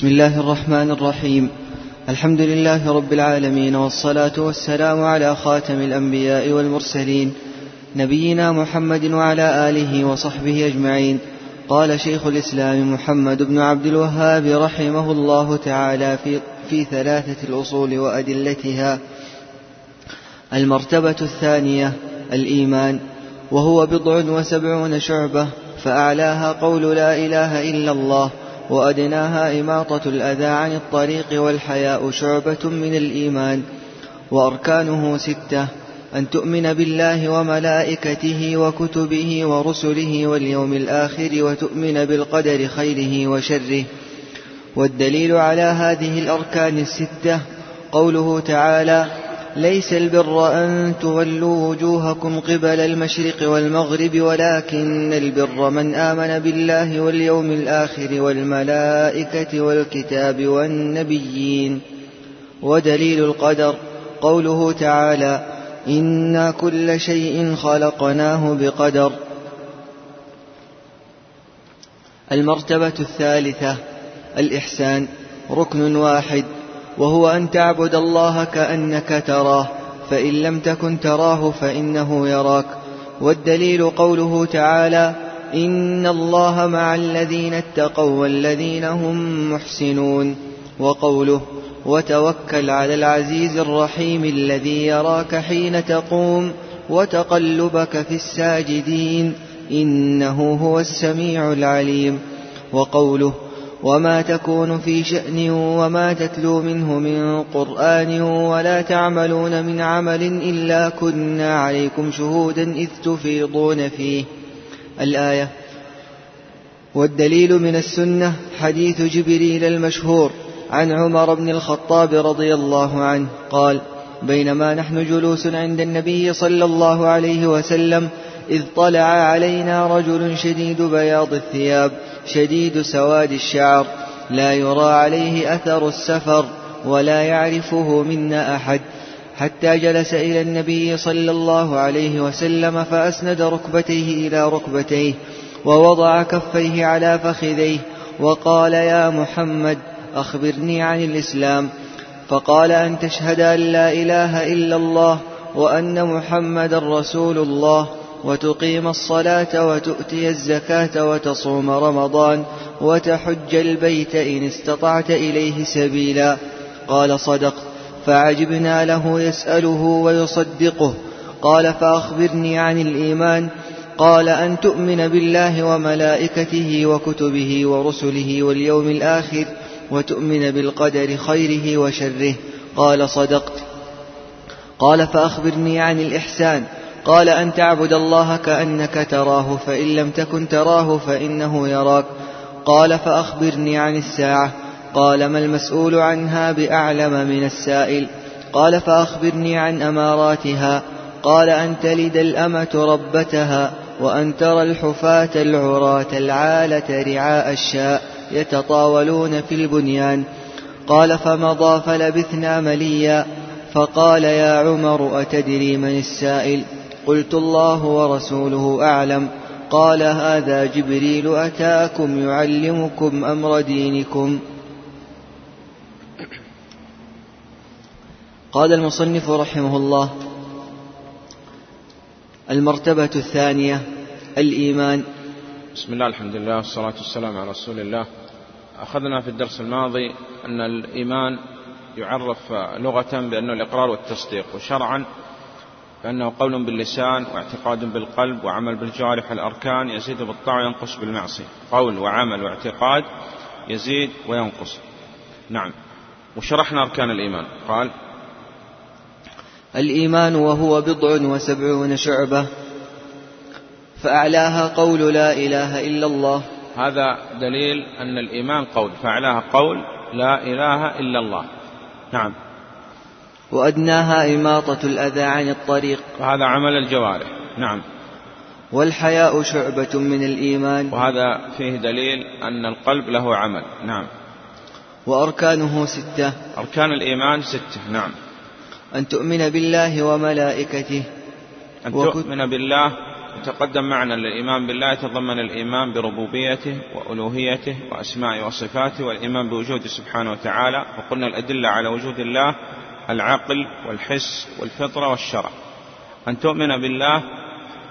بسم الله الرحمن الرحيم. الحمد لله رب العالمين والصلاة والسلام على خاتم الأنبياء والمرسلين نبينا محمد وعلى آله وصحبه أجمعين. قال شيخ الإسلام محمد بن عبد الوهاب رحمه الله تعالى في, في ثلاثة الأصول وأدلتها. المرتبة الثانية الإيمان وهو بضع وسبعون شعبة فأعلاها قول لا إله إلا الله. وأدناها إماطة الأذى عن الطريق والحياء شعبة من الإيمان وأركانه ستة أن تؤمن بالله وملائكته وكتبه ورسله واليوم الآخر وتؤمن بالقدر خيره وشره. والدليل على هذه الأركان الستة قوله تعالى ليس البر أن تولوا وجوهكم قبل المشرق والمغرب ولكن البر من آمن بالله واليوم الآخر والملائكة والكتاب والنبيين. ودليل القدر قوله تعالى إنا كل شيء خلقناه بقدر. المرتبة الثالثة الإحسان ركن واحد. وهو أن تعبد الله كأنك تراه فإن لم تكن تراه فإنه يراك. والدليل قوله تعالى إن الله مع الذين اتقوا والذين هم محسنون. وقوله وتوكل على العزيز الرحيم الذي يراك حين تقوم وتقلبك في الساجدين إنه هو السميع العليم. وقوله وما تكون في شأن وما تتلو منه من قرآن ولا تعملون من عمل إلا كنا عليكم شهودا إذ تفيضون فيه. الآية والدليل من السنة حديث جبريل المشهور عن عمر بن الخطاب رضي الله عنه قال بينما نحن جلوس عند النبي صلى الله عليه وسلم إذ طلع علينا رجل شديد بياض الثياب شديد سواد الشعر. لا يرى عليه أثر السفر ولا يعرفه منا أحد. حتى جلس إلى النبي صلى الله عليه وسلم فأسند ركبتيه إلى ركبتيه ووضع كفيه على فخذيه وقال يا محمد أخبرني عن الإسلام. فقال أن تشهد أن لا إله إلا الله وأن محمدا رسول الله. وتقيم الصلاة وتؤتي الزكاة وتصوم رمضان وتحج البيت إن استطعت إليه سبيلا. قال صدقت فعجبنا له يسأله ويصدقه. قال فأخبرني عن الإيمان. قال أن تؤمن بالله وملائكته وكتبه ورسله واليوم الآخر وتؤمن بالقدر خيره وشره. قال صدقت. قال فأخبرني عن الإحسان. قال أن تعبد الله كأنك تراه فإن لم تكن تراه فإنه يراك. قال فأخبرني عن الساعة. قال ما المسؤول عنها بأعلم من السائل. قال فأخبرني عن أماراتها. قال أن تلد الأمة ربتها وأن ترى الحفاة العراة العالة رعاء الشاء يتطاولون في البنيان. قال فمضى فلبثنا مليا. فقال يا عمر أتدري من السائل؟ قلت الله ورسوله أعلم. قال هذا جبريل أتاكم يعلمكم أمر دينكم. قال المصنف رحمه الله المرتبة الثانية الإيمان. بسم الله الحمد لله والصلاة والسلام على رسول الله. أخذنا في الدرس الماضي أن الإيمان يعرف لغة بأنه الإقرار والتصديق وشرعا فأنه قول باللسان واعتقاد بالقلب وعمل بالجوارح الأركان يزيد بالطاعة وينقص بالمعصية. قول وعمل واعتقاد يزيد وينقص. نعم. وشرحنا أركان الإيمان. قال الإيمان وهو بضع وسبعون شعبة فأعلاها قول لا إله إلا الله. هذا دليل أن الإيمان قول فأعلاها قول لا إله إلا الله. نعم. وأدناها إماطة الأذى عن الطريق. وهذا عمل الجوارح. نعم. والحياء شعبة من الإيمان. وهذا فيه دليل أن القلب له عمل. نعم. وأركانه ستة. أركان الإيمان ستة. نعم. أن تؤمن بالله وملائكته. أن تؤمن بالله تقدم معنا الإيمان بالله يتضمن الإيمان بربوبيته وألوهيته وأسمائه وصفاته والإيمان بوجوده سبحانه وتعالى. وقلنا الأدلة على وجود الله العقل والحس والفطرة والشرع. أن تؤمن بالله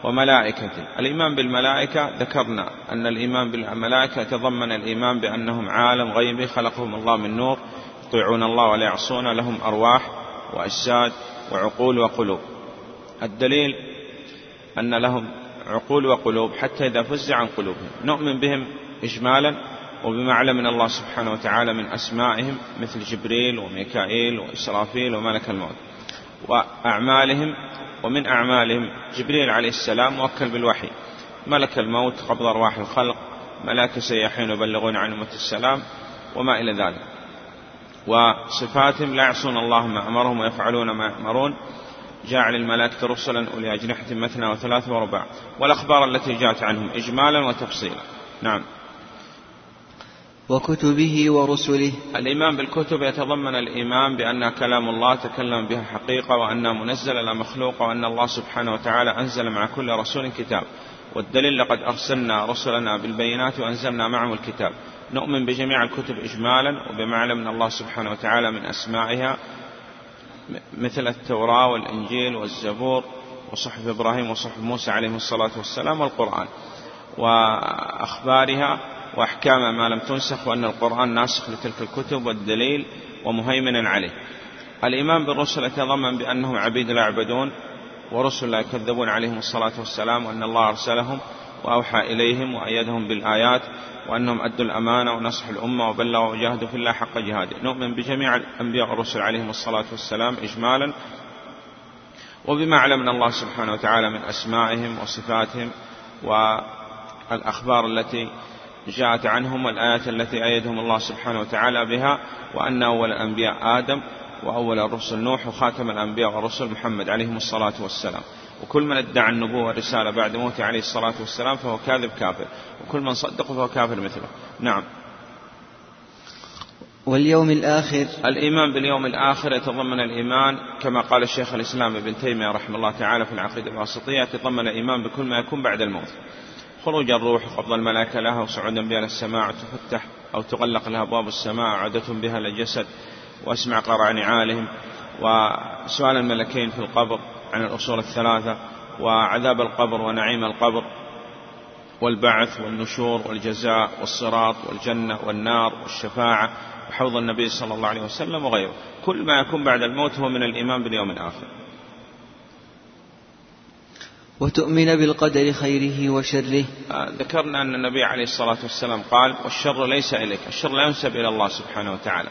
وملائكته. الإيمان بالملائكة ذكرنا أن الإيمان بالملائكة يتضمن الإيمان بأنهم عالم غيبي خلقهم الله من نور يطيعون الله ولا يعصون لهم أرواح وأجساد وعقول وقلوب. الدليل أن لهم عقول وقلوب حتى إذا فزع عن قلوبهم. نؤمن بهم إجمالا وبما علم من الله سبحانه وتعالى من أسمائهم مثل جبريل وميكائيل وإسرافيل وملك الموت وأعمالهم ومن أعمالهم جبريل عليه السلام موكل بالوحي. ملك الموت قبض أرواح الخلق ملاك سياحين يبلغون عن أمة السلام وما إلى ذلك. وصفاتهم لا يعصون الله ما أمرهم ويفعلون ما يأمرون. جاعل الملائكة رسلا أولي أجنحة مثنى وثلاث ورباع. والأخبار التي جاءت عنهم إجمالا وتفصيلا. نعم. وكتبه ورسله. الإيمان بالكتب يتضمن الإيمان بأنها كلام الله تكلم بها حقيقة وأنها منزلة لا مخلوقة وأن الله سبحانه وتعالى أنزل مع كل رسول كتاب. والدليل لقد أرسلنا رسلنا بالبينات وأنزلنا معهم الكتاب. نؤمن بجميع الكتب إجمالا وبما علم من الله سبحانه وتعالى من أسمائها مثل التوراة والإنجيل والزبور وصحف إبراهيم وصحف موسى عليهم الصلاة والسلام والقرآن. وأخبارها وأحكام ما لم تنسخ وأن القرآن ناسخ لتلك الكتب والدليل ومهيمن عليه. الإيمان بالرسل يتضمن بأنهم عبيد لا يعبدون ورسل لا يكذبون عليهم الصلاة والسلام وأن الله أرسلهم وأوحى إليهم وأيدهم بالآيات وأنهم أدوا الأمانة ونصحوا الأمة وبلغوا وجاهدوا في الله حق جهاده. نؤمن بجميع الأنبياء والرسل عليهم الصلاة والسلام إجمالا وبما علمنا الله سبحانه وتعالى من أسمائهم وصفاتهم والأخبار التي جاءت عنهم والآيات التي أيدهم الله سبحانه وتعالى بها وأن أول الأنبياء آدم وأول الرسل نوح وخاتم الأنبياء والرسل محمد عليهم الصلاة والسلام. وكل من ادعى النبوة والرسالة بعد موته عليه الصلاة والسلام فهو كاذب كافر وكل من صدقه فهو كافر مثله. نعم. واليوم الآخر. الإيمان باليوم الآخر يتضمن الإيمان كما قال الشيخ الإسلام ابن تيمية رحمه الله تعالى في العقيدة الواسطية يتضمن الإيمان بكل ما يكون بعد الموت. خروج الروح وقبض الملائكة لها وصعودا بها للسماء تفتح أو تغلق لها أبواب السماء عودة بها للجسد وأسمع قرع نعالهم وسؤال الملكين في القبر عن الأصول الثلاثة وعذاب القبر ونعيم القبر والبعث والنشور والجزاء والصراط والجنة والنار والشفاعة وحوض النبي صلى الله عليه وسلم وغيره. كل ما يكون بعد الموت هو من الإيمان باليوم الآخر. وتؤمن بالقدر خيره وشره. آه، ذكرنا أن النبي عليه الصلاة والسلام قال والشر ليس إليك. الشر لا ينسب إلى الله سبحانه وتعالى.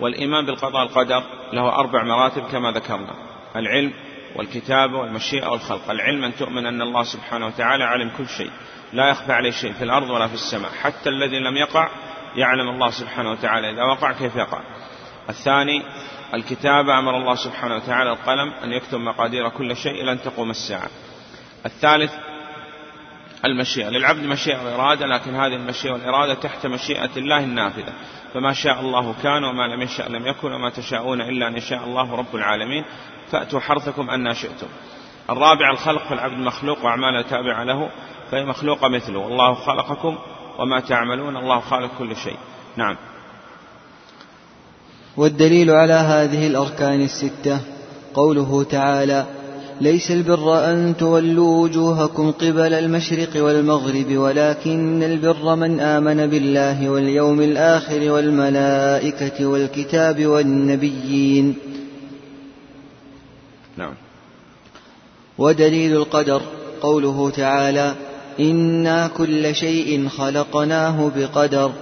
والإيمان بالقضاء والقدر له أربع مراتب كما ذكرنا العلم والكتابة والمشيئة والخلق. العلم أن تؤمن أن الله سبحانه وتعالى علم كل شيء لا يخفى عليه شيء في الأرض ولا في السماء. حتى الذي لم يقع يعلم الله سبحانه وتعالى. إذا وقع كيف يقع؟ الثاني الكتابة أمر الله سبحانه وتعالى القلم أن يكتب مقادير كل شيء إلى أن تقوم الساعة. الثالث المشيئة. للعبد مشيئة وإرادة لكن هذه المشيئة والإرادة تحت مشيئة الله النافذة. فما شاء الله كان وما لم يشاء لم يكن وما تشاءون إلا أن يشاء الله رب العالمين. فأتوا حرثكم أن شئتم. الرابع الخلق. فالعبد مخلوق وأعماله تابعة له فهي مخلوقة مثله. والله خلقكم وما تعملون الله خالق كل شيء. نعم. والدليل على هذه الأركان الستة قوله تعالى ليس البر أن تولوا وجوهكم قبل المشرق والمغرب ولكن البر من آمن بالله واليوم الآخر والملائكة والكتاب والنبيين. نعم. ودليل القدر قوله تعالى إنا كل شيء خلقناه بقدر.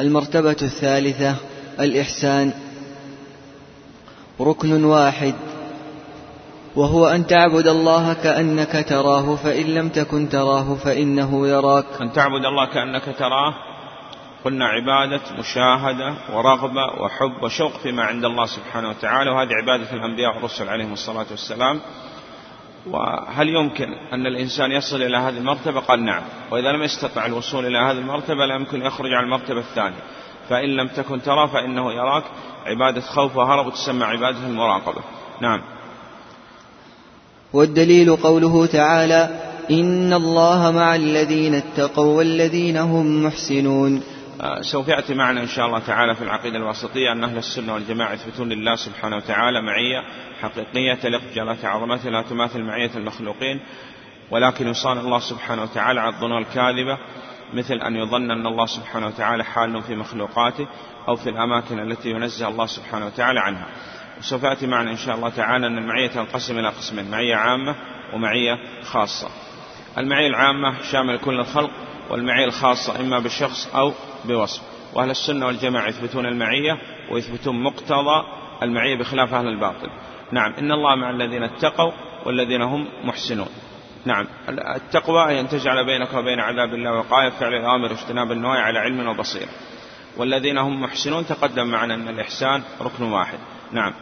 المرتبة الثالثة الإحسان. ركن واحد. وهو أن تعبد الله كأنك تراه فإن لم تكن تراه فإنه يراك. أن تعبد الله كأنك تراه قلنا عبادة مشاهدة ورغبة وحب وشوق فيما عند الله سبحانه وتعالى وهذه عبادة الأنبياء والرسل عليهم الصلاة والسلام. وهل يمكن أن الإنسان يصل إلى هذه المرتبة؟ قال نعم. وإذا لم يستطع الوصول إلى هذه المرتبة لا يمكن يخرج عن المرتبة الثانية. فإن لم تكن ترى فإنه يراك. عبادة خوف وهرب تسمى عبادة المراقبة. نعم. والدليل قوله تعالى إن الله مع الذين اتقوا والذين هم محسنون. آه، سوف يأتي معنا إن شاء الله تعالى في العقيدة الواسطية أن أهل السنة والجماعة يثبتون لله سبحانه وتعالى معية حقيقية تليق بجلالة عظمته لا تماثل معية المخلوقين ولكن يصان الله سبحانه وتعالى على الظنون الكاذبة. مثل أن يظن أن الله سبحانه وتعالى حال في مخلوقاته أو في الأماكن التي ينزه الله سبحانه وتعالى عنها. وسوف يأتي معنا إن شاء الله تعالى أن المعية تنقسم إلى قسمين معية عامة ومعية خاصة. المعية العامة شامل كل الخلق والمعية الخاصة إما بشخص أو بوصف. وأهل السنة والجماعة يثبتون المعية ويثبتون مقتضى المعية بخلاف أهل الباطل. نعم إن الله مع الذين اتقوا والذين هم محسنون. نعم. التقوى هي أن تجعل بينك وبين عذاب الله وقاية فعل الأوامر واجتناب النواهي على علم وبصيرة والذين هم محسنون تقدم معنا أن الإحسان ركن واحد. نعم.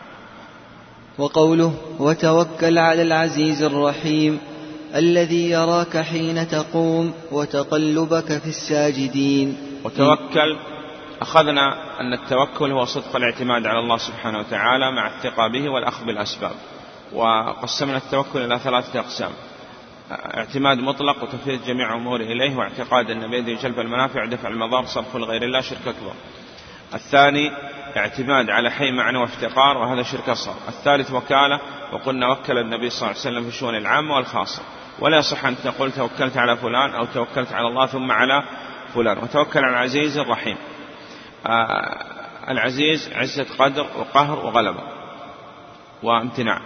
وقوله وتوكل على العزيز الرحيم الذي يراك حين تقوم وتقلبك في الساجدين. وتوكل. أخذنا أن التوكل هو صدق الاعتماد على الله سبحانه وتعالى مع الثقة به والأخذ بالأسباب. وقسمنا التوكل إلى ثلاثة أقسام. اعتماد مطلق وتفويض جميع أمور إليه واعتقاد أن بيده جلب المنافع ودفع المضار صرف لغير الله شرك أكبر. الثاني اعتماد على حي معنى وافتقار وهذا شرك أصغر. الثالث وكالة وقلنا وكل النبي صلى الله عليه وسلم في الشؤون العامة والخاصة. ولا يصح أن تقول توكلت على فلان أو توكلت على الله ثم على فلان. وتوكل على العزيز الرحيم. آه العزيز عزة قدر وقهر وغلبة وامتناع.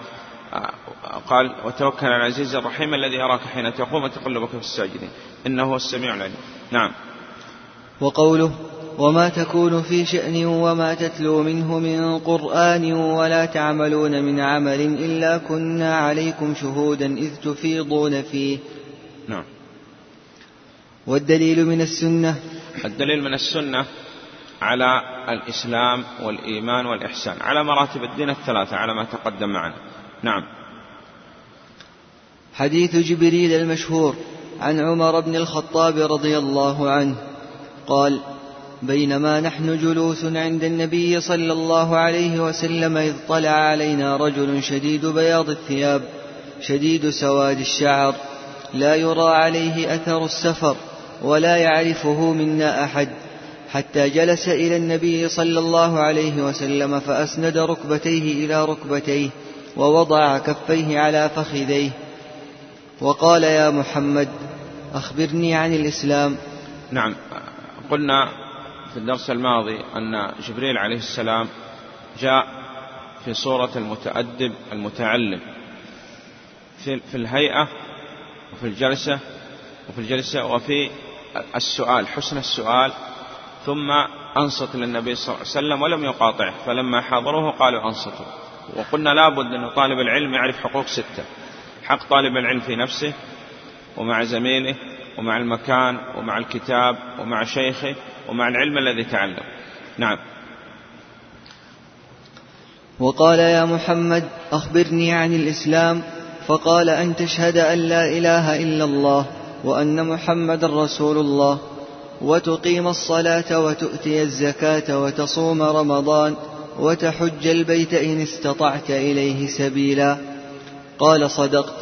قال وتوكل على العزيز الرحيم الذي يراك حين تقوم وتقلبك في الساجدين. إنه هو السميع العليم. نعم. وقوله وما تكون في شأن وما تتلو منه من قرآن ولا تعملون من عمل إلا كنا عليكم شهودا إذ تفيضون فيه. نعم. والدليل من السنة؟ الدليل من السنة على الإسلام والإيمان والإحسان على مراتب الدين الثلاثة على ما تقدم معنا. نعم. حديث جبريل المشهور عن عمر بن الخطاب رضي الله عنه قال بينما نحن جلوس عند النبي صلى الله عليه وسلم إذ طلع علينا رجل شديد بياض الثياب شديد سواد الشعر لا يرى عليه أثر السفر ولا يعرفه منا أحد حتى جلس إلى النبي صلى الله عليه وسلم فأسند ركبتيه إلى ركبتيه ووضع كفيه على فخذيه وقال يا محمد أخبرني عن الإسلام. نعم. قلنا في الدرس الماضي أن جبريل عليه السلام جاء في صورة المتأدب المتعلم. في الهيئة وفي الجلسة وفي الجلسة وفي السؤال حسن السؤال ثم أنصت للنبي صلى الله عليه وسلم ولم يقاطعه فلما حاضروه قالوا أنصتوا. وقلنا لابد أن طالب العلم يعرف حقوق ستة. حق طالب العلم في نفسه ومع زميله ومع المكان ومع الكتاب ومع شيخه ومع العلم الذي تعلم. نعم. وقال يا محمد أخبرني عن الإسلام فقال أن تشهد أن لا إله إلا الله وأن محمد رسول الله وتقيم الصلاة وتؤتي الزكاة وتصوم رمضان وتحج البيت إن استطعت إليه سبيلا. قال صدقت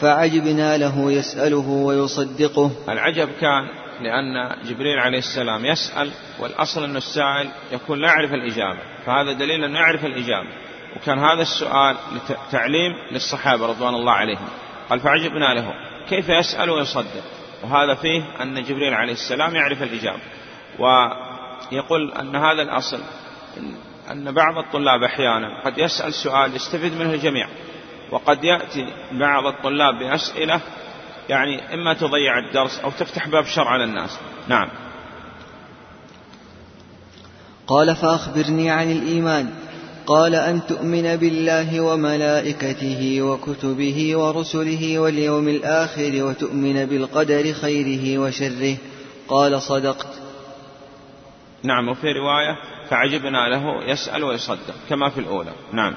فعجبنا له يسأله ويصدقه. العجب كان لأن جبريل عليه السلام يسأل والأصل أن السائل يكون لا يعرف الإجابة فهذا دليل أنه يعرف الإجابة. وكان هذا السؤال تعليم للصحابة رضوان الله عليهم. قال فعجبنا له كيف يسأل ويصدق؟ وهذا فيه أن جبريل عليه السلام يعرف الإجابة. ويقول أن هذا الأصل أن بعض الطلاب أحيانا قد يسأل سؤال يستفيد منه الجميع وقد يأتي بعض الطلاب بأسئلة يعني إما تضيع الدرس أو تفتح باب شر على الناس نعم. قال فأخبرني عن الإيمان. قال أن تؤمن بالله وملائكته وكتبه ورسله واليوم الآخر وتؤمن بالقدر خيره وشره. قال صدقت. نعم وفي رواية فعجبنا له يسأل ويصدق كما في الأولى. نعم.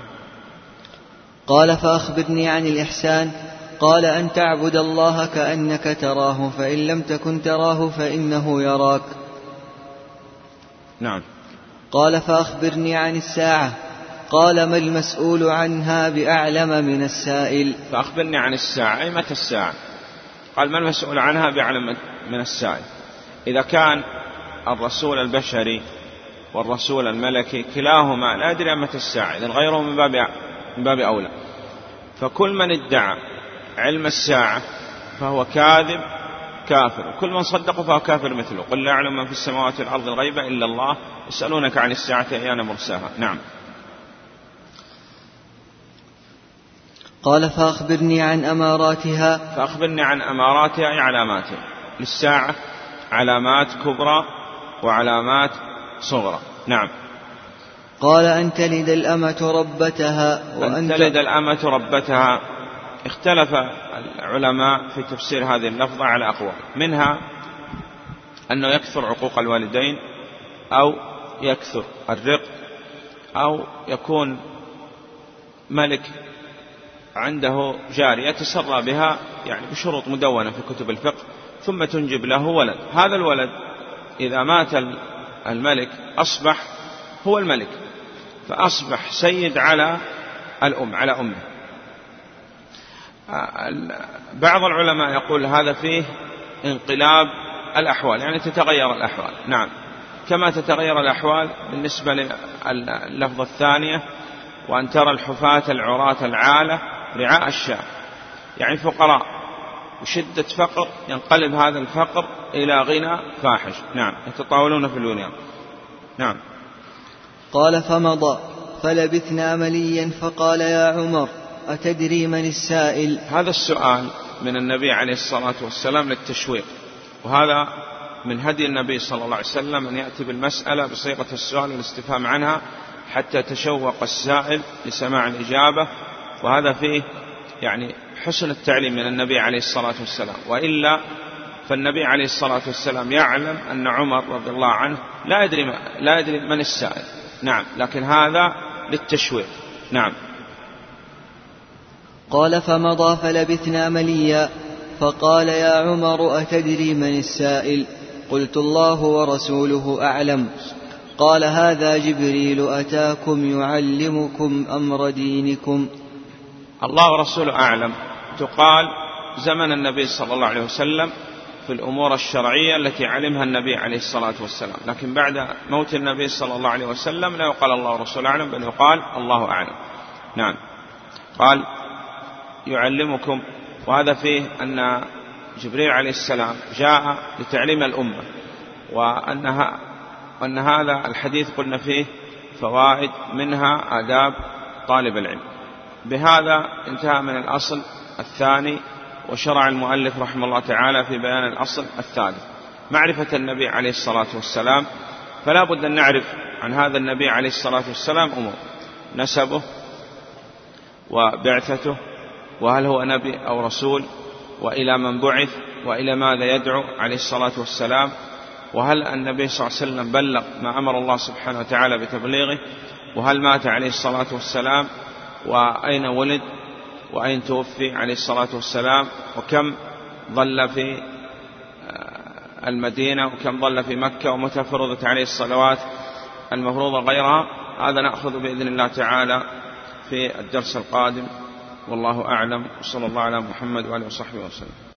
قال فأخبرني عن الإحسان. قال أن تعبد الله كأنك تراه فإن لم تكن تراه فإنه يراك. نعم. قال فأخبرني عن الساعة. قال ما المسؤول عنها بأعلم من السائل؟ فأخبرني عن الساعة أي متى الساعة؟ قال ما المسؤول عنها بأعلم من السائل؟ إذا كان الرسول البشري والرسول الملكي كلاهما. لا يدري متى الساعة إذن غيره من باب من باب أولى. فكل من ادعى علم الساعة فهو كاذب كافر. وكل من صدقه فهو كافر مثله. قل لا أعلم من في السماوات والأرض الغيب إلا الله. يسألونك عن الساعة أيان مرساها. نعم. قال فأخبرني عن أماراتها. فأخبرني عن أماراتها أي علاماتها. للساعة علامات كبرى وعلامات صغرى نعم. قال أن تلد الأمة ربتها وأن تلد الأمة ربتها. اختلف العلماء في تفسير هذه اللفظة على أقوال منها أنه يكثر عقوق الوالدين أو يكثر الرق أو يكون ملك عنده جارية يتسرى بها يعني بشروط مدونة في كتب الفقه ثم تنجب له ولد. هذا الولد إذا مات الملك أصبح هو الملك فأصبح سيد على الأم على أمه. بعض العلماء يقول هذا فيه انقلاب الأحوال يعني تتغير الأحوال. نعم. كما تتغير الأحوال بالنسبة لللفظة الثانية وأن ترى الحفاة العراة العالة رعاء الشاة يعني فقراء. وشدة فقر ينقلب هذا الفقر إلى غنى فاحش. نعم يتطاولون في البنيان نعم. قال فمضى فلبثنا مليا فقال يا عمر أتدري من السائل؟ هذا السؤال من النبي عليه الصلاة والسلام للتشويق. وهذا من هدي النبي صلى الله عليه وسلم أن يأتي بالمسألة بصيغة السؤال والاستفهام عنها حتى تشوق السائل لسماع الإجابة. وهذا فيه يعني حسن التعليم من النبي عليه الصلاة والسلام. وإلا فالنبي عليه الصلاة والسلام يعلم أن عمر رضي الله عنه لا يدري لا يدري من السائل. نعم لكن هذا للتشويق. نعم. قال فمضى فلبثنا مليا فقال يا عمر أتدري من السائل؟ قلت الله ورسوله أعلم. قال هذا جبريل أتاكم يعلمكم أمر دينكم؟ الله ورسوله أعلم. تقال زمن النبي صلى الله عليه وسلم في الأمور الشرعية التي علمها النبي عليه الصلاة والسلام. لكن بعد موت النبي صلى الله عليه وسلم لا يقال الله ورسوله أعلم بل يقال الله أعلم. نعم. قال يعلمكم وهذا فيه أن جبريل عليه السلام جاء لتعليم الأمة وأنها وأن هذا الحديث قلنا فيه فوائد منها آداب طالب العلم. بهذا انتهى من الأصل. الثاني وشرع المؤلف رحمه الله تعالى في بيان الأصل الثالث. معرفة النبي عليه الصلاة والسلام فلا بد أن نعرف عن هذا النبي عليه الصلاة والسلام أمور. نسبه وبعثته وهل هو نبي أو رسول وإلى من بعث وإلى ماذا يدعو عليه الصلاة والسلام وهل النبي صلى الله عليه وسلم بلغ ما أمر الله سبحانه وتعالى بتبليغه وهل مات عليه الصلاة والسلام وأين ولد وأين توفي عليه الصلاة والسلام وكم ظل في آه، المدينة وكم ظل في مكة ومتى فرضت عليه الصلوات المفروضة غيرها هذا نأخذ بإذن الله تعالى في الدرس القادم. والله أعلم وصلى الله على محمد وآله وصحبه وسلم.